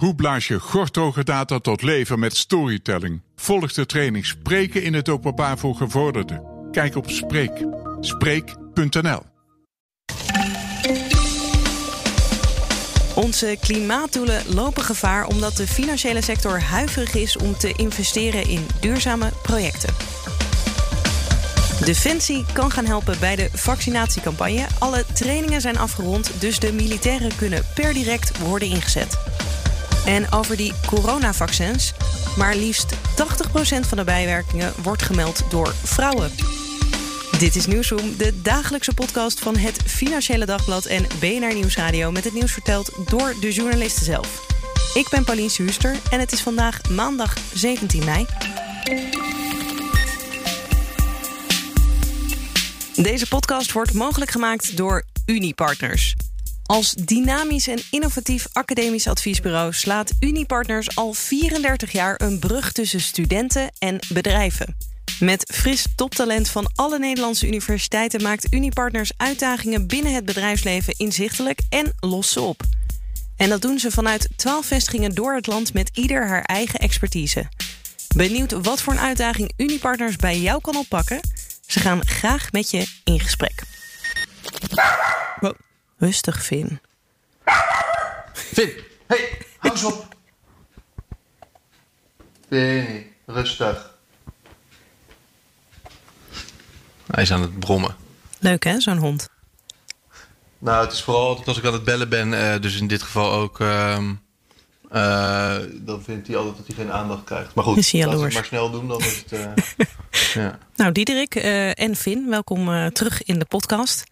Hoe blaas je gortoge data tot leven met storytelling? Volg de training Spreken in het openbaar voor gevorderden. Kijk op Spreek. Spreek.nl Onze klimaatdoelen lopen gevaar omdat de financiële sector huiverig is om te investeren in duurzame projecten. Defensie kan gaan helpen bij de vaccinatiecampagne. Alle trainingen zijn afgerond, dus de militairen kunnen per direct worden ingezet. En over die coronavaccins. Maar liefst 80% van de bijwerkingen wordt gemeld door vrouwen. Dit is Nieuwsroom, de dagelijkse podcast van het Financiële Dagblad en BNR Nieuwsradio met het nieuws verteld door de journalisten zelf. Ik ben Paulien Huuster en het is vandaag maandag 17 mei. Deze podcast wordt mogelijk gemaakt door Unipartners. Als dynamisch en innovatief academisch adviesbureau slaat Unipartners al 34 jaar een brug tussen studenten en bedrijven. Met fris toptalent van alle Nederlandse universiteiten maakt Unipartners uitdagingen binnen het bedrijfsleven inzichtelijk en lost ze op. En dat doen ze vanuit 12 vestigingen door het land met ieder haar eigen expertise. Benieuwd wat voor een uitdaging Unipartners bij jou kan oppakken? Ze gaan graag met je in gesprek. Rustig, Finn. Finn, hey, hou eens op. Finn, rustig. Hij is aan het brommen. Leuk hè, zo'n hond? Nou, het is vooral altijd als ik aan het bellen ben, uh, dus in dit geval ook. Uh, uh, dan vindt hij altijd dat hij geen aandacht krijgt. Maar goed, als we het maar snel doen, dan is het. eh, ja. Nou, Diederik en Finn, welkom terug in de podcast.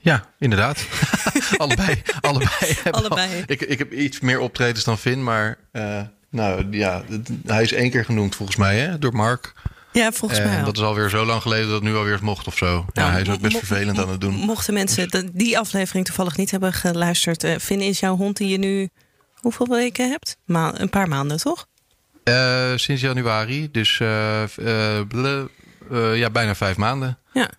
Ja, inderdaad. allebei. allebei, allebei. Al, ik, ik heb iets meer optredens dan Finn, maar uh, nou ja, hij is één keer genoemd volgens mij hè, door Mark. Ja, volgens mij. En dat is alweer zo lang geleden dat het nu alweer mocht of zo. Nou, ja, hij is ook best vervelend aan het doen. Mochten mensen die aflevering toevallig niet hebben geluisterd, uh, Finn is jouw hond die je nu hoeveel weken hebt? Ma een paar maanden, toch? Uh, sinds januari, dus ja, bijna vijf maanden. Ja.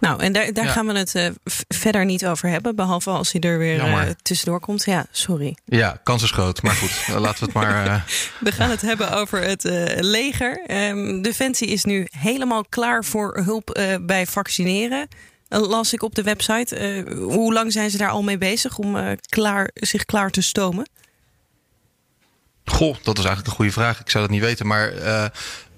Nou, en daar, daar ja. gaan we het uh, verder niet over hebben. Behalve als hij er weer uh, tussendoor komt. Ja, sorry. Ja, kans is groot. Maar goed, laten we het maar. Uh... We gaan het hebben over het leger. Um, Defensie is nu helemaal klaar voor hulp bij vaccineren. las ik op de website. hoe lang zijn ze daar al mee bezig om klaar, zich klaar te stomen? Goh, dat is eigenlijk een goede vraag. Ik zou dat niet weten. Maar uh,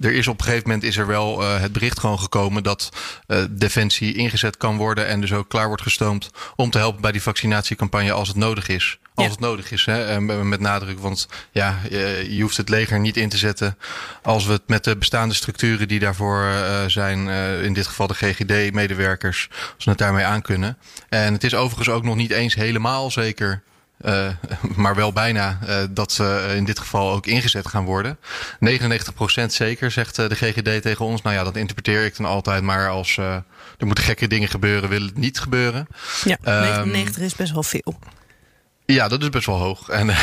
er is op een gegeven moment is er wel uh, het bericht gewoon gekomen dat uh, Defensie ingezet kan worden en dus ook klaar wordt gestoomd om te helpen bij die vaccinatiecampagne als het nodig is. Als ja. het nodig is, hè, met nadruk. Want ja, je hoeft het leger niet in te zetten als we het met de bestaande structuren die daarvoor zijn, in dit geval de GGD-medewerkers, als we het daarmee aan kunnen. En het is overigens ook nog niet eens helemaal zeker uh, maar wel bijna uh, dat ze in dit geval ook ingezet gaan worden. 99% zeker, zegt de GGD tegen ons. Nou ja, dat interpreteer ik dan altijd maar als uh, er moeten gekke dingen gebeuren, wil het niet gebeuren. Ja, 99 um, is best wel veel. Ja, dat is best wel hoog. En,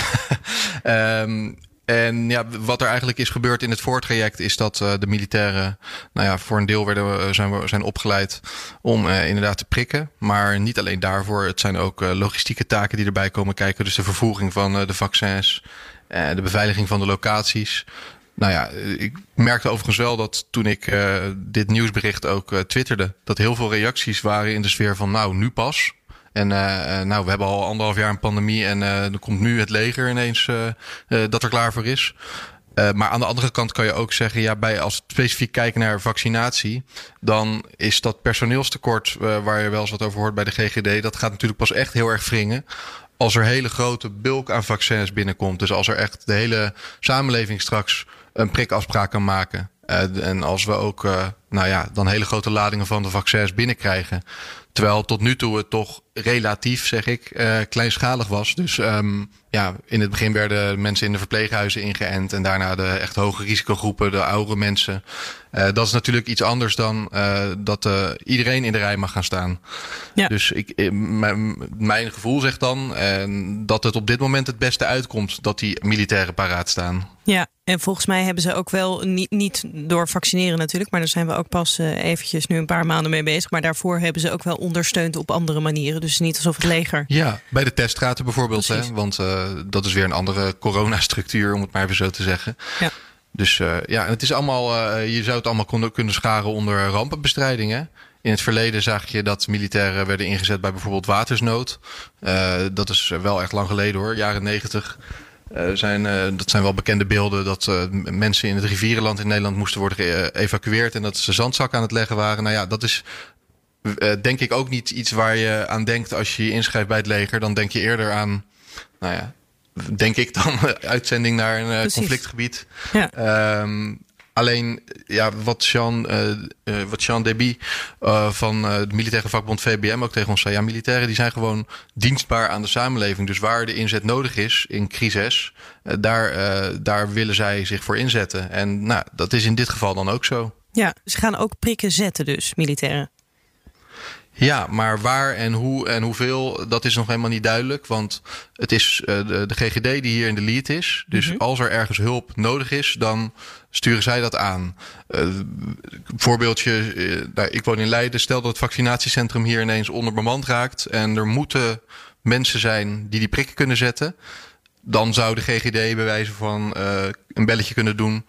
um, En ja, wat er eigenlijk is gebeurd in het voortraject is dat uh, de militairen, nou ja, voor een deel werden, zijn, we, zijn opgeleid om uh, inderdaad te prikken. Maar niet alleen daarvoor. Het zijn ook logistieke taken die erbij komen kijken. Dus de vervoering van de vaccins, de beveiliging van de locaties. Nou ja, ik merkte overigens wel dat toen ik dit nieuwsbericht ook twitterde, dat heel veel reacties waren in de sfeer van nou, nu pas. En uh, nou, we hebben al anderhalf jaar een pandemie en uh, er komt nu het leger ineens dat er klaar voor is. maar aan de andere kant kan je ook zeggen, ja, bij, als specifiek kijken naar vaccinatie, dan is dat personeelstekort waar je wel eens wat over hoort bij de GGD, dat gaat natuurlijk pas echt heel erg wringen als er hele grote bulk aan vaccins binnenkomt. Dus als er echt de hele samenleving straks een prikafspraak kan maken. En als we ook, nou ja, dan hele grote ladingen van de vaccins binnenkrijgen. Terwijl tot nu toe het toch relatief, zeg ik, uh, kleinschalig was. Dus um, ja, in het begin werden mensen in de verpleeghuizen ingeënt. En daarna de echt hoge risicogroepen, de oudere mensen. Uh, dat is natuurlijk iets anders dan uh, dat iedereen in de rij mag gaan staan. Ja. Dus ik, mijn gevoel zegt dan dat het op dit moment het beste uitkomt dat die militairen paraat staan. Ja, en volgens mij hebben ze ook wel, niet, niet door vaccineren natuurlijk, maar daar zijn we ook pas eventjes nu een paar maanden mee bezig. Maar daarvoor hebben ze ook wel ondersteunt op andere manieren. Dus niet alsof het leger. Ja, bij de teststraten bijvoorbeeld. Hè? Want dat is weer een andere coronastructuur, om het maar even zo te zeggen. Ja. Dus ja, het is allemaal, je zou het allemaal kunnen scharen onder rampenbestrijding. Hè? In het verleden zag je dat militairen werden ingezet bij bijvoorbeeld watersnood. dat is wel echt lang geleden hoor, jaren negentig. Uh, zijn, uh, dat zijn wel bekende beelden dat uh, mensen in het rivierenland in Nederland moesten worden geëvacueerd en dat ze zandzak aan het leggen waren. Nou ja, dat is denk ik ook niet iets waar je aan denkt als je je inschrijft bij het leger. Dan denk je eerder aan, nou ja, denk ik dan uitzending naar een conflictgebied. Ja. Um, Alleen ja, wat Jean, uh, uh, wat Jean Deby van de militaire vakbond VBM ook tegen ons zei. Ja, militairen die zijn gewoon dienstbaar aan de samenleving. Dus waar de inzet nodig is in crisis, daar, daar willen zij zich voor inzetten. En nou, dat is in dit geval dan ook zo. Ja, ze gaan ook prikken zetten dus, militairen. Ja, maar waar en hoe en hoeveel, dat is nog helemaal niet duidelijk. Want het is uh, de, de, GGD die hier in de lead is. Dus mm -hmm. als er ergens hulp nodig is, dan sturen zij dat aan. Uh, voorbeeldje, uh, nou, ik woon in Leiden. Stel dat het vaccinatiecentrum hier ineens onderbemand raakt. En er moeten mensen zijn die die prikken kunnen zetten. Dan zou de GGD bij wijze van een belletje kunnen doen.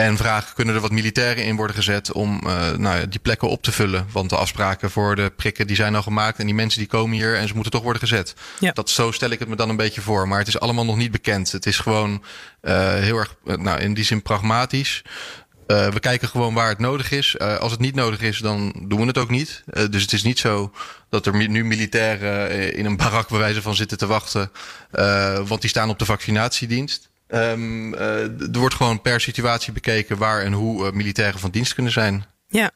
En vragen, kunnen er wat militairen in worden gezet om uh, nou ja, die plekken op te vullen? Want de afspraken voor de prikken die zijn al gemaakt en die mensen die komen hier en ze moeten toch worden gezet. Ja. Dat, zo stel ik het me dan een beetje voor. Maar het is allemaal nog niet bekend. Het is gewoon uh, heel erg, uh, nou in die zin pragmatisch. Uh, we kijken gewoon waar het nodig is. Uh, als het niet nodig is, dan doen we het ook niet. Uh, dus het is niet zo dat er nu militairen in een barak bij wijze van zitten te wachten. want die staan op de vaccinatiedienst. Um, uh, er wordt gewoon per situatie bekeken waar en hoe uh, militairen van dienst kunnen zijn. Ja,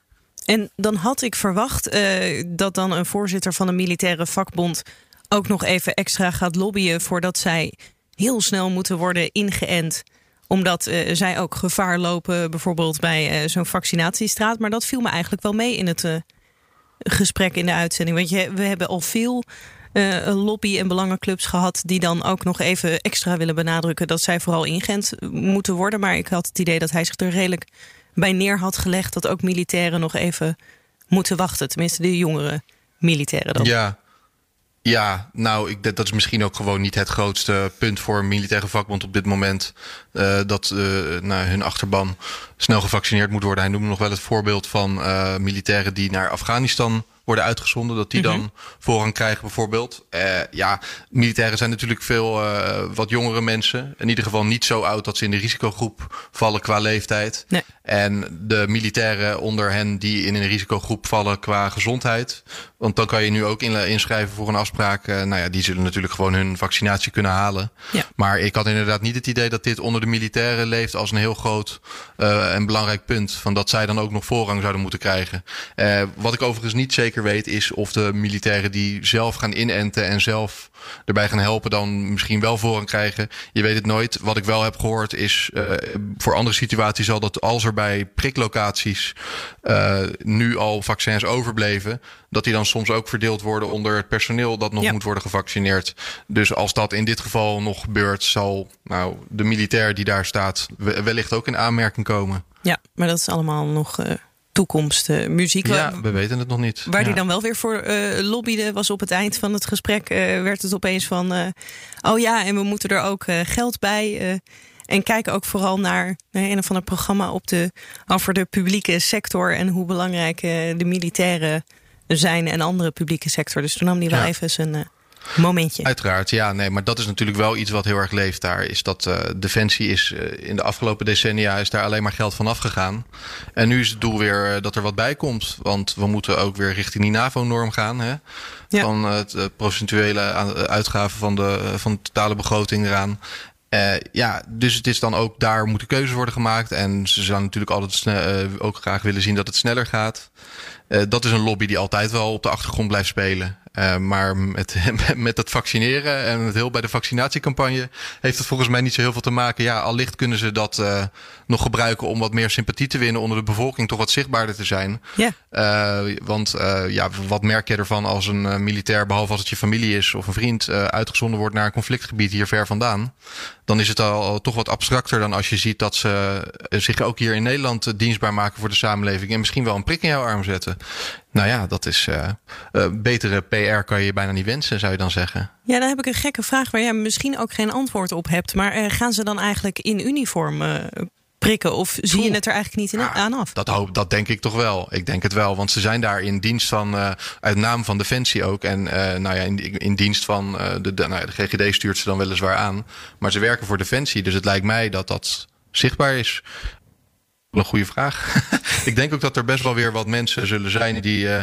en dan had ik verwacht uh, dat dan een voorzitter van een militaire vakbond ook nog even extra gaat lobbyen voordat zij heel snel moeten worden ingeënt omdat zij ook gevaar lopen, bijvoorbeeld bij zo'n vaccinatiestraat. Maar dat viel me eigenlijk wel mee in het gesprek in de uitzending. Want je, we hebben al veel uh, lobby- en belangenclubs gehad die dan ook nog even extra willen benadrukken dat zij vooral ingent moeten worden. Maar ik had het idee dat hij zich er redelijk bij neer had gelegd dat ook militairen nog even moeten wachten. Tenminste, de jongere militairen dan. Ja, ja, nou, ik, dat is misschien ook gewoon niet het grootste punt voor een militaire vakbond op dit moment. Uh, dat uh, nou, hun achterban snel gevaccineerd moet worden. Hij noemde nog wel het voorbeeld van uh, militairen die naar Afghanistan worden uitgezonden, dat die mm -hmm. dan voorrang krijgen bijvoorbeeld. Uh, ja, militairen zijn natuurlijk veel uh, wat jongere mensen. In ieder geval niet zo oud dat ze in de risicogroep vallen qua leeftijd. Nee. En de militairen onder hen die in een risicogroep vallen qua gezondheid. Want dan kan je nu ook inschrijven voor een afspraak. Uh, nou ja, die zullen natuurlijk gewoon hun vaccinatie kunnen halen. Ja. Maar ik had inderdaad niet het idee dat dit onder de militairen leeft als een heel groot en belangrijk punt. Van dat zij dan ook nog voorrang zouden moeten krijgen. wat ik overigens niet zeker weet is of de militairen die zelf gaan inenten en zelf erbij gaan helpen, dan misschien wel voorrang krijgen. Je weet het nooit. Wat ik wel heb gehoord is uh, voor andere situaties al dat als er bij priklocaties nu al vaccins overbleven, dat die dan soms ook verdeeld worden onder het personeel dat nog ja. moet worden gevaccineerd. Dus als dat in dit geval nog gebeurt, zal nou, de militair die daar staat wellicht ook in aanmerking komen. Ja, maar dat is allemaal nog. Uh toekomstmuziek. Uh, muziek. Ja, we weten het nog niet. Waar ja. die dan wel weer voor uh, lobbyde, was op het eind van het gesprek, werd het opeens van, oh ja, en we moeten er ook geld bij. en kijken ook vooral naar een of ander programma op de, over de publieke sector en hoe belangrijk de militairen zijn en andere publieke sector. Dus toen nam hij wel ja. even zijn momentje. Uiteraard, ja. Nee, maar dat is natuurlijk wel iets wat heel erg leeft daar. Is dat uh, Defensie is uh, in de afgelopen decennia is daar alleen maar geld van afgegaan. En nu is het doel weer uh, dat er wat bij komt. Want we moeten ook weer richting die NAVO-norm gaan. Hè? Ja. Van het procentuele uitgaven van de, van de totale begroting eraan. Uh, ja, dus het is dan ook daar moeten keuzes worden gemaakt. En ze zouden natuurlijk altijd uh, ook graag willen zien dat het sneller gaat. Uh, dat is een lobby die altijd wel op de achtergrond blijft spelen. Uh, maar met, met het vaccineren en het heel bij de vaccinatiecampagne heeft het volgens mij niet zo heel veel te maken. Ja, allicht kunnen ze dat uh, nog gebruiken om wat meer sympathie te winnen onder de bevolking, toch wat zichtbaarder te zijn. Ja. Uh, want ja, wat merk je ervan als een militair, behalve als het je familie is of een vriend, uitgezonden wordt naar een conflictgebied hier ver vandaan? Dan is het al, toch wat abstracter dan als je ziet dat ze zich ook hier in Nederland dienstbaar maken voor de samenleving en misschien wel een prik in jouw arm zetten. nou ja, dat is uh, betere PR kan je bijna niet wensen, zou je dan zeggen. Ja, dan heb ik een gekke vraag waar jij misschien ook geen antwoord op hebt. Maar gaan ze dan eigenlijk in uniform prikken? Of zie je het er eigenlijk niet in, ah, aan af? Dat, hoop, dat denk ik toch wel. Ik denk het wel. Want ze zijn daar in dienst van, uh, uit naam van Defensie ook. En uh, nou ja, in, in dienst van uh, de, de, nou ja, de GGD stuurt ze dan weliswaar aan. Maar ze werken voor Defensie. Dus het lijkt mij dat dat zichtbaar is. Een goede vraag. ik denk ook dat er best wel weer wat mensen zullen zijn die uh, uh,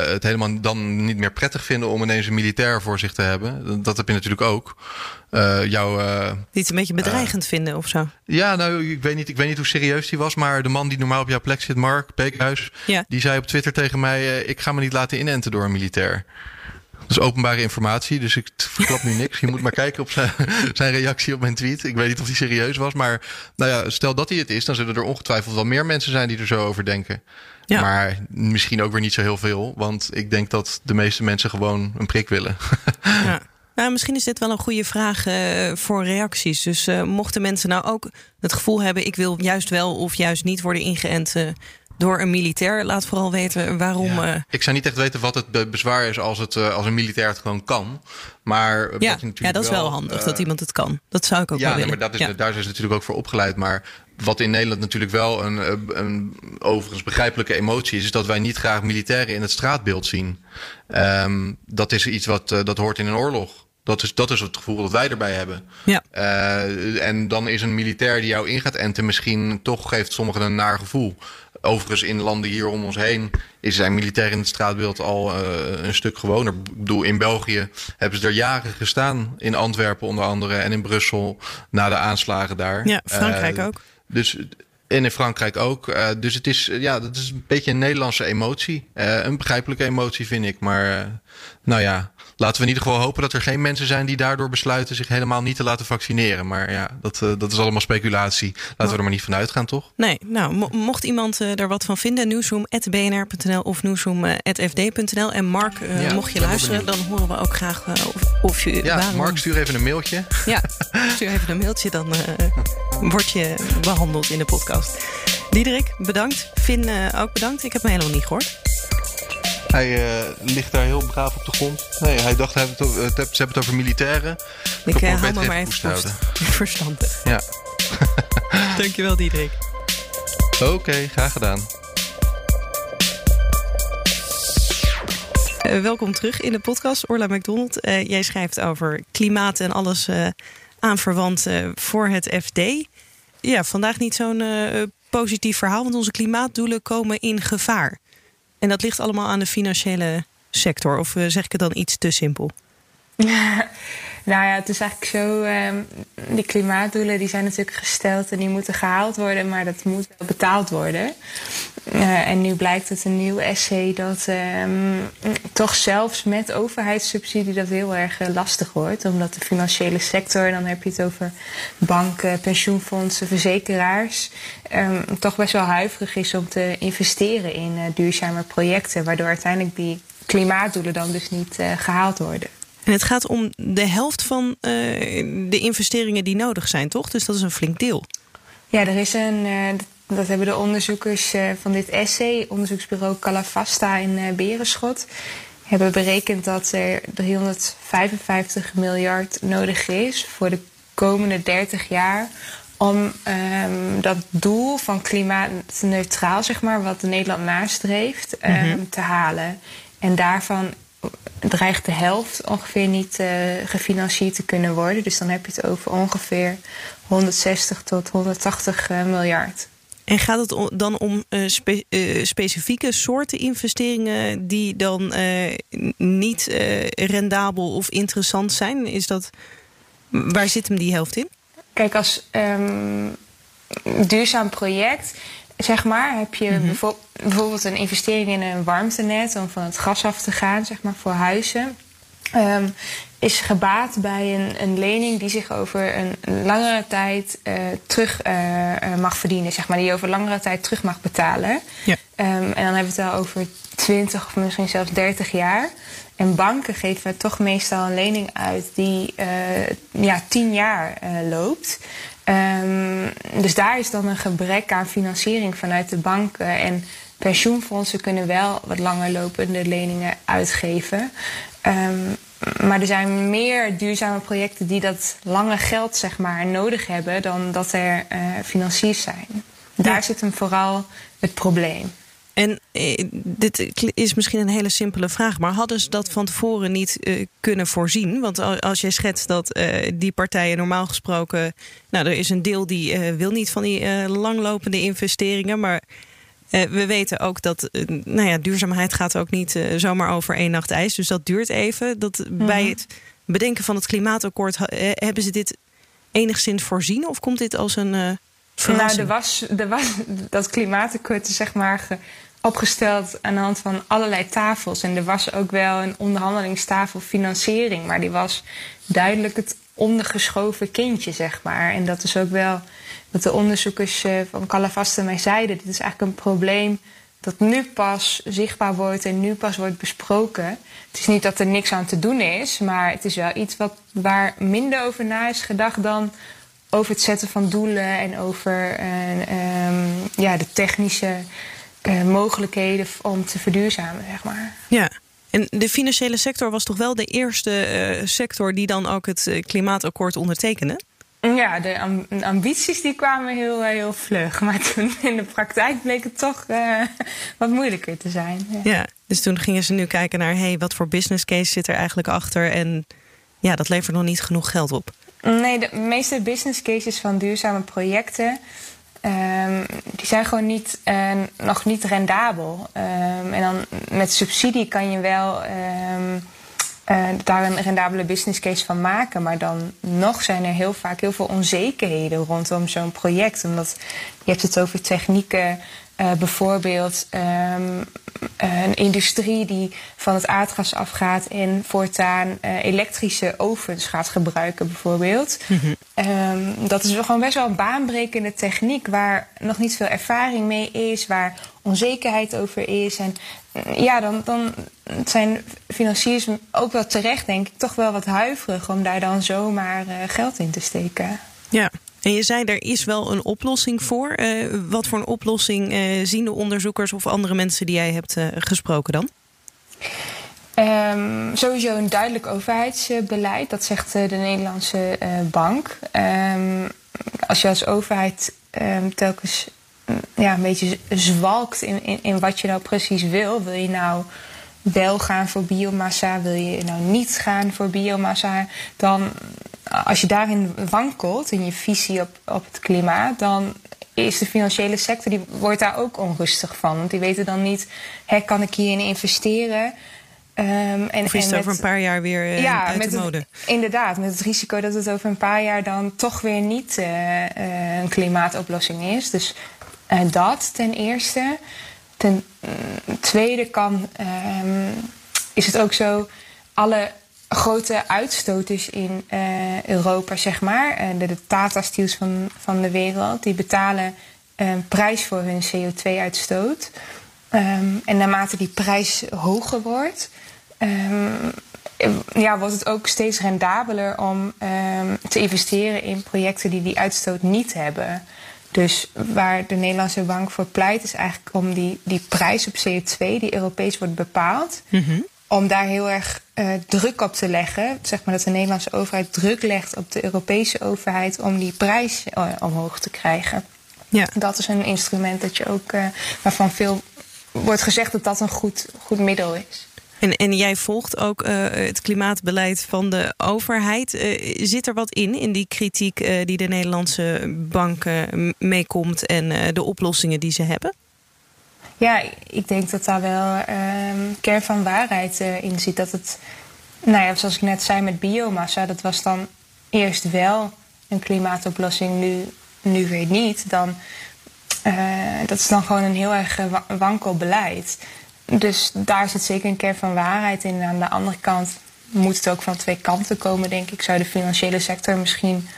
het helemaal dan niet meer prettig vinden om ineens een militair voor zich te hebben. Dat heb je natuurlijk ook. Uh, jou, die het een beetje bedreigend vinden of zo? Ja, nou, ik weet, niet, ik weet niet hoe serieus die was. Maar de man die normaal op jouw plek zit, Mark Beekhuis, ja. die zei op Twitter tegen mij: Ik ga me niet laten inenten door een militair. Dat is openbare informatie, dus ik verklap nu niks. Je moet maar kijken op zijn, zijn reactie op mijn tweet. Ik weet niet of hij serieus was, maar nou ja, stel dat hij het is, dan zullen er ongetwijfeld wel meer mensen zijn die er zo over denken. Ja. Maar misschien ook weer niet zo heel veel, want ik denk dat de meeste mensen gewoon een prik willen. Ja. Nou, misschien is dit wel een goede vraag uh, voor reacties. Dus uh, mochten mensen nou ook het gevoel hebben: ik wil juist wel of juist niet worden ingeënt. Uh, door een militair. Laat vooral weten waarom. Ja. Uh... Ik zou niet echt weten wat het bezwaar is als, het, uh, als een militair het gewoon kan. Maar ja, je ja dat is wel, wel handig uh, dat iemand het kan. Dat zou ik ook ja, wel willen. maar dat is, ja. daar zijn ze natuurlijk ook voor opgeleid. Maar wat in Nederland natuurlijk wel een, een overigens begrijpelijke emotie is, is dat wij niet graag militairen in het straatbeeld zien. Um, dat is iets wat dat hoort in een oorlog. Dat is, dat is het gevoel dat wij erbij hebben. Ja. Uh, en dan is een militair die jou in gaat enten misschien toch geeft sommigen een naar gevoel. Overigens in landen hier om ons heen is zijn militair in het straatbeeld al uh, een stuk gewoner. Ik bedoel, in België hebben ze er jaren gestaan. In Antwerpen onder andere en in Brussel na de aanslagen daar. Ja, Frankrijk uh, ook. Dus en in Frankrijk ook. Uh, dus het is, ja, dat is een beetje een Nederlandse emotie. Uh, een begrijpelijke emotie, vind ik. Maar nou ja, laten we in ieder geval hopen dat er geen mensen zijn die daardoor besluiten zich helemaal niet te laten vaccineren. Maar ja, dat, uh, dat is allemaal speculatie. Laten we er maar niet van uitgaan, toch? Nee, nou, mo mocht iemand uh, er wat van vinden, nieuwsroom.bnr.nl of nieuwsroom.fd.nl. En Mark, uh, ja, mocht je luisteren, dan horen we ook graag of, of je. Ja, waarom... Mark, stuur even een mailtje. Ja, stuur even een mailtje, dan word je behandeld in de podcast. Diederik, bedankt. Finn, ook bedankt. Ik heb me helemaal niet gehoord. Hij uh, ligt daar heel braaf op de grond. Nee, hij dacht, hij het over, ze hebben het over militairen. Ik, uh, hou me maar even houden. verstandig. Ja. Dankjewel, Diederik. Oké, okay, graag gedaan. Uh, welkom terug in de podcast, Orla McDonald. jij schrijft over klimaat en alles aanverwant voor het FD. Ja, vandaag niet zo'n positief verhaal, want onze klimaatdoelen komen in gevaar. En dat ligt allemaal aan de financiële sector. Of zeg ik het dan iets te simpel? nou ja, het is eigenlijk zo. Um, die klimaatdoelen die zijn natuurlijk gesteld en die moeten gehaald worden, maar dat moet wel betaald worden. Uh, en nu blijkt het een nieuw essay dat um, toch zelfs met overheidssubsidie dat heel erg uh, lastig wordt. Omdat de financiële sector, dan heb je het over banken, pensioenfondsen, verzekeraars, um, toch best wel huiverig is om te investeren in uh, duurzame projecten. Waardoor uiteindelijk die klimaatdoelen dan dus niet gehaald worden. En het gaat om de helft van uh, de investeringen die nodig zijn, toch? Dus dat is een flink deel. Ja, er is een. Uh, dat hebben de onderzoekers uh, van dit essay, onderzoeksbureau Calavasta in Berenschot, hebben berekend dat er 355 miljard nodig is voor de komende 30 jaar om um, dat doel van klimaatneutraal, zeg maar, wat Nederland nastreeft, um, mm -hmm. te halen. En daarvan dreigt de helft ongeveer niet uh, gefinancierd te kunnen worden. Dus dan heb je het over ongeveer 160 tot 180 uh, miljard. En gaat het dan om uh, spe specifieke soorten investeringen die dan niet rendabel of interessant zijn? Is dat, waar zit hem die helft in? Kijk, als um, duurzaam project zeg maar, heb je mm -hmm. bijvoorbeeld een investering in een warmtenet om van het gas af te gaan, zeg maar, voor huizen. Um, is gebaat bij een, een, lening die zich over een, langere tijd uh, terug uh, mag verdienen, zeg maar, die je over langere tijd terug mag betalen. Ja. Um, en dan hebben we het al over 20 of misschien zelfs 30 jaar. En banken geven toch meestal een lening uit die uh, ja, 10 jaar loopt. Um, dus daar is dan een gebrek aan financiering vanuit de banken. En pensioenfondsen kunnen wel wat langer lopende leningen uitgeven. Ehm, maar er zijn meer duurzame projecten die dat lange geld zeg maar, nodig hebben dan dat er uh, financiers zijn. Daar zit hem vooral het probleem. En eh, dit is misschien een hele simpele vraag, maar hadden ze dat van tevoren niet eh, kunnen voorzien? Want als jij schetst dat eh, die partijen normaal gesproken. Nou, er is een deel die wil niet van die langlopende investeringen, maar. We weten ook dat nou ja, duurzaamheid gaat ook niet zomaar over één nacht ijs. Dus dat duurt even. Dat bij het bedenken van het klimaatakkoord hebben ze dit enigszins voorzien? Of komt dit als een nou, er was, er was dat klimaatakkoord zeg maar opgesteld aan de hand van allerlei tafels. En er was ook wel een onderhandelingstafel financiering, maar die was duidelijk het ondergeschoven kindje, zeg maar. En dat is ook wel wat de onderzoekers eh, van Calavaste mij zeiden. Dit is eigenlijk een probleem dat nu pas zichtbaar wordt en nu pas wordt besproken. Het is niet dat er niks aan te doen is, maar het is wel iets wat, waar minder over na is gedacht dan over het zetten van doelen en over uh, ja, de technische uh, mogelijkheden om te verduurzamen, zeg maar. Ja. En de financiële sector was toch wel de eerste uh, sector die dan ook het klimaatakkoord ondertekende? Ja, de ambities die kwamen heel, heel vlug. Maar toen in de praktijk bleek het toch uh, wat moeilijker te zijn. Ja. ja. dus toen gingen ze nu kijken naar... hey, wat voor business case zit er eigenlijk achter? En ja, dat levert nog niet genoeg geld op. Nee, de meeste business cases van duurzame projecten... Um, die zijn gewoon niet, uh, nog niet rendabel. Um, en dan met subsidie kan je wel um, uh, daar een rendabele business case van maken. Maar dan nog zijn er heel vaak heel veel onzekerheden rondom zo'n project. Omdat je hebt het over technieken, uh, bijvoorbeeld um, een industrie die van het aardgas afgaat en voortaan uh, elektrische ovens gaat gebruiken, bijvoorbeeld. Mm -hmm. um, dat is gewoon best wel een baanbrekende techniek waar nog niet veel ervaring mee is, waar onzekerheid over is. En ja, dan, dan zijn financiers ook wel terecht, denk ik, toch wel wat huiverig om daar dan zomaar uh, geld in te steken. Ja. En je zei, er is wel een oplossing voor. Uh, wat voor een oplossing uh, zien de onderzoekers of andere mensen die jij hebt uh, gesproken dan? Um, sowieso een duidelijk overheidsbeleid, dat zegt de Nederlandse bank. Um, als je als overheid um, telkens ja, een beetje zwalkt in, in, in wat je nou precies wil, wil je nou wel gaan voor biomassa, wil je nou niet gaan voor biomassa, dan als je daarin wankelt in je visie op, op het klimaat, dan is de financiële sector die wordt daar ook onrustig van. Want die weten dan niet, hè, kan ik hierin investeren? Um, en, of is het over een paar jaar weer uh, ja, uit met de mode? Het, inderdaad, met het risico dat het over een paar jaar dan toch weer niet uh, uh, een klimaatoplossing is. Dus dat ten eerste. Ten tweede kan, um, is het ook zo, alle grote uitstoters in uh, Europa, zeg maar. Uh, de, de Tata Steels van, van de wereld, die betalen een prijs voor hun CO2-uitstoot. Um, en naarmate die prijs hoger wordt, um, ja, wordt het ook steeds rendabeler om um, te investeren in projecten die die uitstoot niet hebben. Dus waar de Nederlandse bank voor pleit, is eigenlijk om die, die prijs op CO2, die Europees wordt bepaald, mm om daar heel erg uh, druk op te leggen. Zeg maar dat de Nederlandse overheid druk legt op de Europese overheid om die prijs uh, omhoog te krijgen. Ja. Dat is een instrument dat je ook, uh, waarvan veel wordt gezegd dat dat een goed, goed middel is. En, en jij volgt ook het klimaatbeleid van de overheid. zit er wat in, in die kritiek die de Nederlandse bank meekomt en de oplossingen die ze hebben? Ja, ik denk dat daar wel um, kern van waarheid uh, in zit. Dat het, nou ja, zoals ik net zei met biomassa, dat was dan eerst wel een klimaatoplossing, nu, nu weer niet. Dan, uh, dat is dan gewoon een heel erg wankel beleid. Dus daar zit zeker een kern van waarheid in. Aan de andere kant moet het ook van twee kanten komen, denk ik. Zou de financiële sector misschien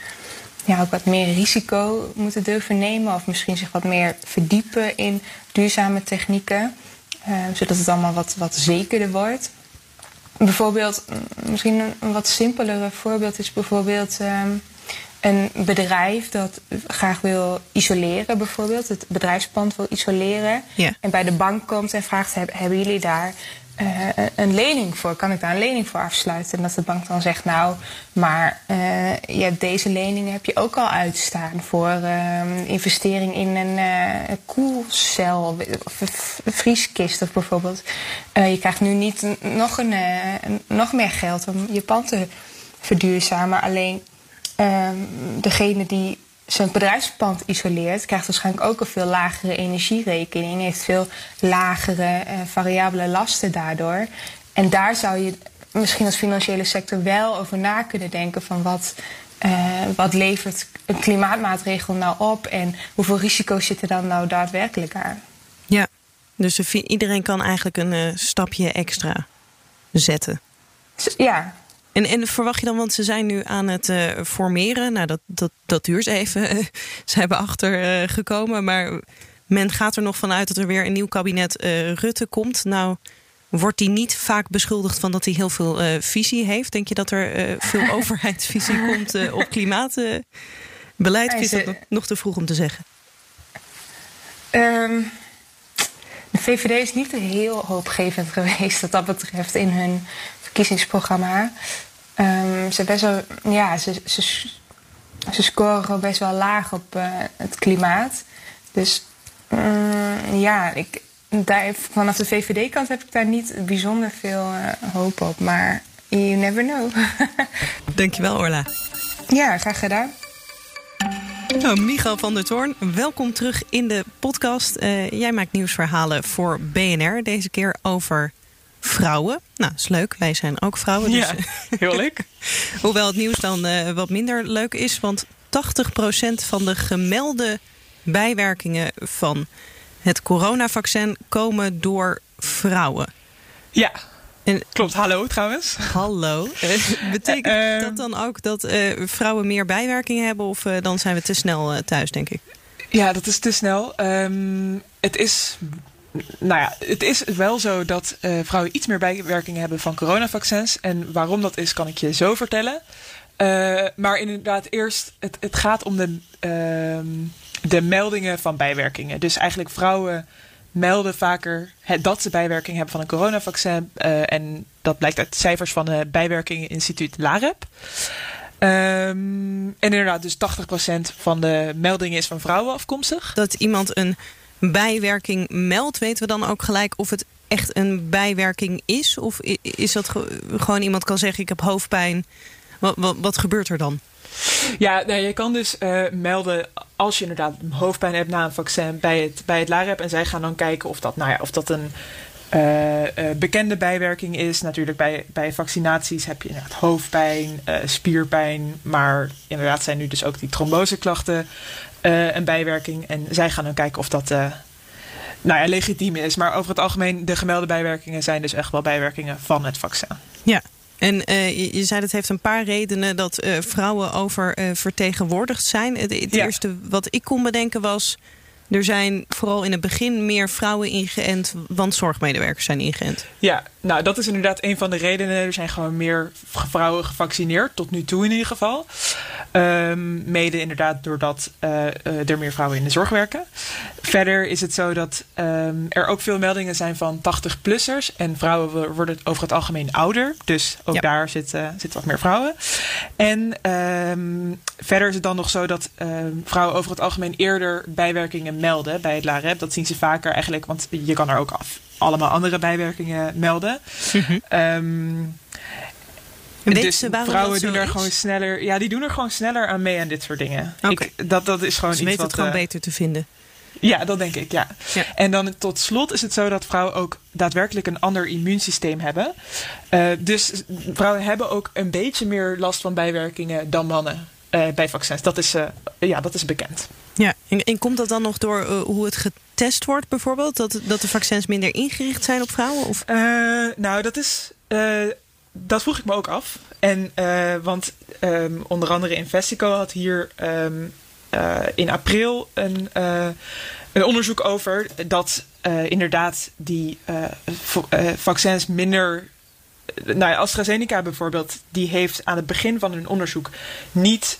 ja, ook wat meer risico moeten durven nemen. Of misschien zich wat meer verdiepen in duurzame technieken. Uh, zodat het allemaal wat, wat zekerder wordt. Bijvoorbeeld, misschien een wat simpelere voorbeeld is bijvoorbeeld... Uh, een bedrijf dat graag wil isoleren, bijvoorbeeld, het bedrijfspand wil isoleren, Ja. en bij de bank komt en vraagt: "Heb- Hebben jullie daar eh, een lening voor? Kan ik daar een lening voor afsluiten? En dat de bank dan zegt: Nou, maar hebt deze leningen heb je ook al uitstaan voor eh, investering in een koelcel of een vrieskist of bijvoorbeeld. Je krijgt nu niet nog, een- nog meer geld om je pand te verduurzamen. Alleen Ehm, degene die zijn bedrijfspand isoleert, krijgt waarschijnlijk ook een veel lagere energierekening, heeft veel lagere eh, variabele lasten daardoor. En daar zou je misschien als financiële sector wel over na kunnen denken van wat, eh, wat levert een klimaatmaatregel nou op en hoeveel risico's zitten dan nou daadwerkelijk aan. Ja, dus er iedereen kan eigenlijk een eh, stapje extra zetten. Ja, En, en verwacht je dan, want ze zijn nu aan het eh, formeren. Nou, dat, dat, dat duurt even. ze hebben achter eh, gekomen. Maar men gaat er nog vanuit dat er weer een nieuw kabinet eh, Rutte komt. Nou, wordt die niet vaak beschuldigd van dat hij heel veel visie heeft? Denk je dat er veel overheidsvisie komt op klimaatbeleid? Hij is dat is, eh, nog- te vroeg om te zeggen? Ehm, de VVD is niet heel hoopgevend geweest wat dat betreft in hun verkiezingsprogramma. Ehm, ze, best wel, ja, ze, ze, ze scoren best wel laag op eh, het klimaat. Dus mm, ja, ik, daar, vanaf de VVD-kant heb ik daar niet bijzonder veel eh, hoop op. Maar you never know. Dankjewel, Orla. ja, graag gedaan. Nou, Michael van der Toorn, welkom terug in de podcast. Eh, jij maakt nieuwsverhalen voor BNR, deze keer over vrouwen. Nou, is leuk, wij zijn ook vrouwen. Dus, Ja, heel leuk. hoewel het nieuws dan eh, wat minder leuk is, want 80% van de gemelde bijwerkingen van het coronavaccin komen door vrouwen. Ja, En klopt. Hallo trouwens. hallo, eh, betekent Eh, dat dan ook dat eh, vrouwen meer bijwerkingen hebben of eh, dan zijn we te snel thuis, denk ik? Ja, dat is te snel. Ehm, het is. Nou ja, het is wel zo dat eh, vrouwen iets meer bijwerkingen hebben van coronavaccins. En waarom dat is, kan ik je zo vertellen. Eh, maar inderdaad, eerst, het, het gaat om de, ehm, de meldingen van bijwerkingen. Dus eigenlijk vrouwen melden vaker dat ze bijwerking hebben van een coronavaccin. eh, en dat blijkt uit cijfers van het bijwerkingeninstituut LAREP. Ehm, en inderdaad, dus 80% van de meldingen is van vrouwen afkomstig. dat iemand een bijwerking meldt, weten we dan ook gelijk of het echt een bijwerking is? Of is dat ge- gewoon iemand kan zeggen: Ik heb hoofdpijn. Wat, wat, wat gebeurt er dan? Ja, nee, je kan dus eh, melden als je inderdaad hoofdpijn hebt na een vaccin bij het, bij het LAREP. En zij gaan dan kijken of dat, nou ja, of dat een eh, eh, bekende bijwerking is. Natuurlijk bij, bij vaccinaties heb je inderdaad hoofdpijn, eh, spierpijn. Maar inderdaad zijn nu dus ook die tromboseklachten een bijwerking. En zij gaan dan kijken of dat... nou ja, legitiem is. Maar over het algemeen, de gemelde bijwerkingen zijn dus echt wel bijwerkingen van het vaccin. Ja. En eh, je, je zei dat heeft een paar redenen dat eh, vrouwen oververtegenwoordigd zijn. Het, het Ja. eerste wat ik kon bedenken was. Er zijn vooral in het begin meer vrouwen ingeënt, want zorgmedewerkers zijn ingeënt. Ja, nou dat is inderdaad een van de redenen. Er zijn gewoon meer vrouwen gevaccineerd, tot nu toe in ieder geval. Ehm, mede inderdaad doordat eh, eh, er meer vrouwen in de zorg werken. Verder is het zo dat ehm, er ook veel meldingen zijn van 80-plussers. En vrouwen wo- worden over het algemeen ouder. Dus ook Ja. daar zitten zitten wat meer vrouwen. En ehm, verder is het dan nog zo dat vrouwen over het algemeen eerder bijwerkingen melden bij het LAREP. Dat zien ze vaker eigenlijk, want je kan er ook af allemaal andere bijwerkingen melden. Ehm, Weet dus ze waarom vrouwen doen er is? gewoon sneller. Ja, die doen er gewoon sneller aan mee aan dit soort dingen. Oké. Ik, dat, dat is gewoon Ze iets weten wat. het gewoon eh, beter te vinden. ja, dat denk ik, ja. Ja. En dan tot slot is het zo dat vrouwen ook daadwerkelijk een ander immuunsysteem hebben. Eh, dus vrouwen hebben ook een beetje meer last van bijwerkingen dan mannen eh, bij vaccins. Dat is, eh, ja, dat is bekend. Ja, en, komt dat dan nog door eh, hoe het getest wordt bijvoorbeeld? Dat, dat de vaccins minder ingericht zijn op vrouwen? Of? Eh, nou, dat is. eh, dat vroeg ik me ook af. En, want ehm, onder andere Investico had hier ehm, eh, in april een, een onderzoek over dat inderdaad die vaccins minder nou ja, AstraZeneca bijvoorbeeld, die heeft aan het begin van hun onderzoek niet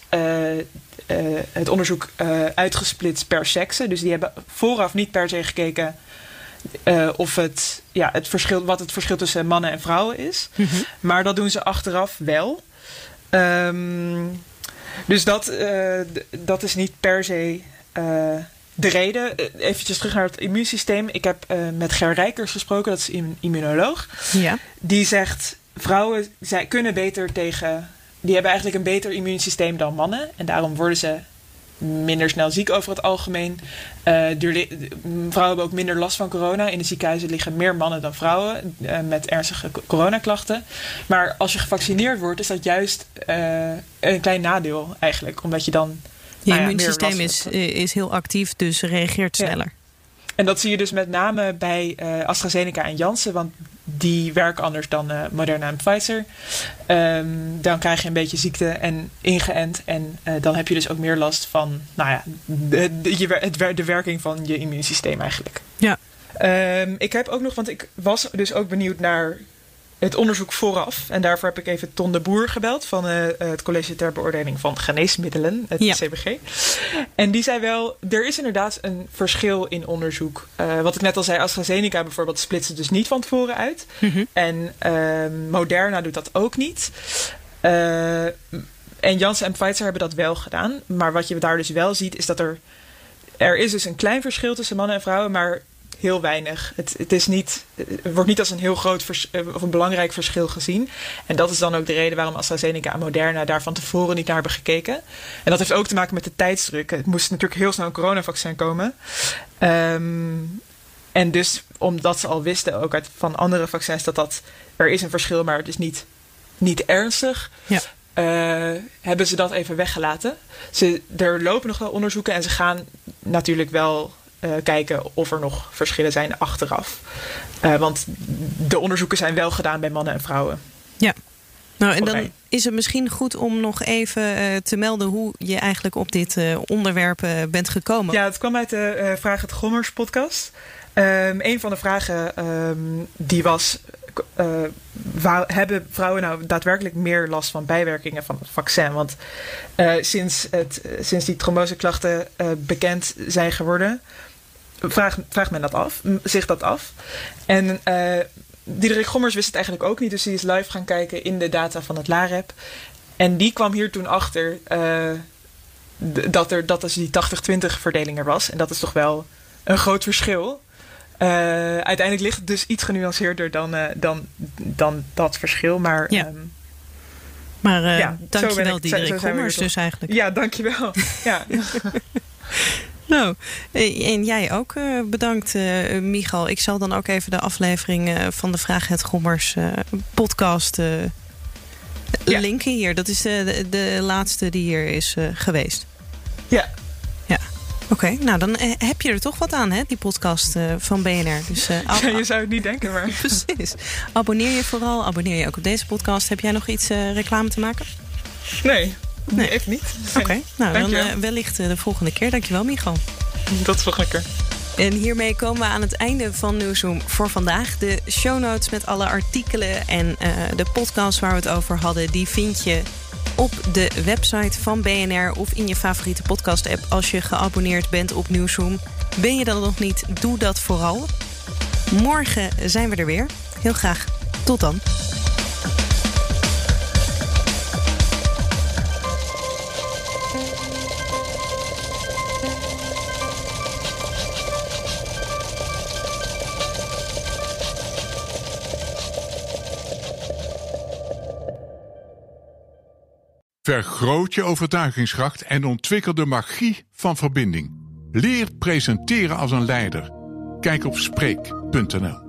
het onderzoek uh, uitgesplitst per sekse. Dus die hebben vooraf niet per se gekeken of het, ja, het verschil, wat het verschil tussen mannen en vrouwen is. Mm -hmm. Maar dat doen ze achteraf wel. Um, dus dat, dat is niet per se de reden, eventjes terug naar het immuunsysteem. Ik heb met Ger Rijkers gesproken, dat is een immunoloog. Ja. Die zegt, vrouwen zij kunnen beter tegen... Die hebben eigenlijk een beter immuunsysteem dan mannen. En daarom worden ze minder snel ziek over het algemeen. Uh, vrouwen hebben ook minder last van corona. In de ziekenhuizen liggen meer mannen dan vrouwen uh, met ernstige coronaklachten. Maar als je gevaccineerd wordt, is dat juist uh, een klein nadeel eigenlijk. Omdat je dan je nou ja, immuunsysteem is, is heel actief, dus reageert sneller. Ja. En dat zie je dus met name bij AstraZeneca en Janssen, want die werken anders dan uh, Moderna en Pfizer. Um, dan krijg je een beetje ziekte en ingeënt. En uh, dan heb je dus ook meer last van nou ja, de, de, de, de werking van je immuunsysteem eigenlijk. Ja. Um, ik heb ook nog, want ik was dus ook benieuwd naar het onderzoek vooraf. En daarvoor heb ik even Ton de Boer gebeld van uh, het College ter Beoordeling van Geneesmiddelen, het ja. CBG. En die zei wel, er is inderdaad een verschil in onderzoek. Uh, wat ik net al zei, AstraZeneca bijvoorbeeld splitst dus niet van tevoren uit. Mm -hmm. En uh, Moderna doet dat ook niet. en Janssen en Pfizer hebben dat wel gedaan. Maar wat je daar dus wel ziet, is dat er... Er is dus een klein verschil tussen mannen en vrouwen, maar heel weinig. Het, het, is niet, het wordt niet als een heel groot vers, of een belangrijk verschil gezien. En dat is dan ook de reden waarom AstraZeneca en Moderna daar van tevoren niet naar hebben gekeken. En dat heeft ook te maken met de tijdsdruk. Het moest natuurlijk heel snel een coronavaccin komen. Um, en dus omdat ze al wisten, ook uit van andere vaccins, dat, dat er is een verschil, maar het is niet, niet ernstig. Ja. Uh, hebben ze dat even weggelaten. Ze, er lopen nog wel onderzoeken en ze gaan natuurlijk wel uh, kijken of er nog verschillen zijn achteraf. Uh, want de onderzoeken zijn wel gedaan bij mannen en vrouwen. Ja. Nou, en dan is het misschien goed om nog even uh, te melden hoe je eigenlijk op dit onderwerp bent gekomen. Ja, het kwam uit de Vraag het Gommers podcast. Um, een van de vragen um, die was: waar, hebben vrouwen nou daadwerkelijk meer last van bijwerkingen van het vaccin? Want sinds, het, sinds die tromboseklachten bekend zijn geworden, vraagt, vraagt men dat af, zich dat af. En uh, Diederik Gommers wist het eigenlijk ook niet, dus die is live gaan kijken in de data van het LAREP. En die kwam hier toen achter uh, dat er dat dus die 80-20 verdeling er was. En dat is toch wel een groot verschil. Uh, uiteindelijk ligt het dus iets genuanceerder dan, uh, dan, dan dat verschil. Maar, ja. Um, maar ja, dankjewel Diederik Gommers dus eigenlijk. Ja, dankjewel. ja. Nou, en jij ook bedankt, uh, Michal. Ik zal dan ook even de aflevering van de Vraag het Gommers podcast ja. linken hier. Dat is de, de laatste die hier is geweest. Ja. Ja. Oké, okay, nou dan heb je er toch wat aan, hè, die podcast van BNR. Dus, ja, je zou het niet denken, maar... Precies. Abonneer je vooral. Abonneer je ook op deze podcast. Heb jij nog iets reclame te maken? Nee, Nee, even niet. Oké, okay. nou dan uh, wellicht uh, de volgende keer. Dankjewel, Michal. Tot de volgende keer. En hiermee komen we aan het einde van Nieuwsroom voor vandaag. De show notes met alle artikelen en uh, de podcast waar we het over hadden... die vind je op de website van BNR of in je favoriete podcast-app... als je geabonneerd bent op Nieuwsroom. Ben je dat nog niet, doe dat vooral. Morgen zijn we er weer. Heel graag. Tot dan. Vergroot je overtuigingskracht en ontwikkel de magie van verbinding. Leer presenteren als een leider. Kijk op Spreek.nl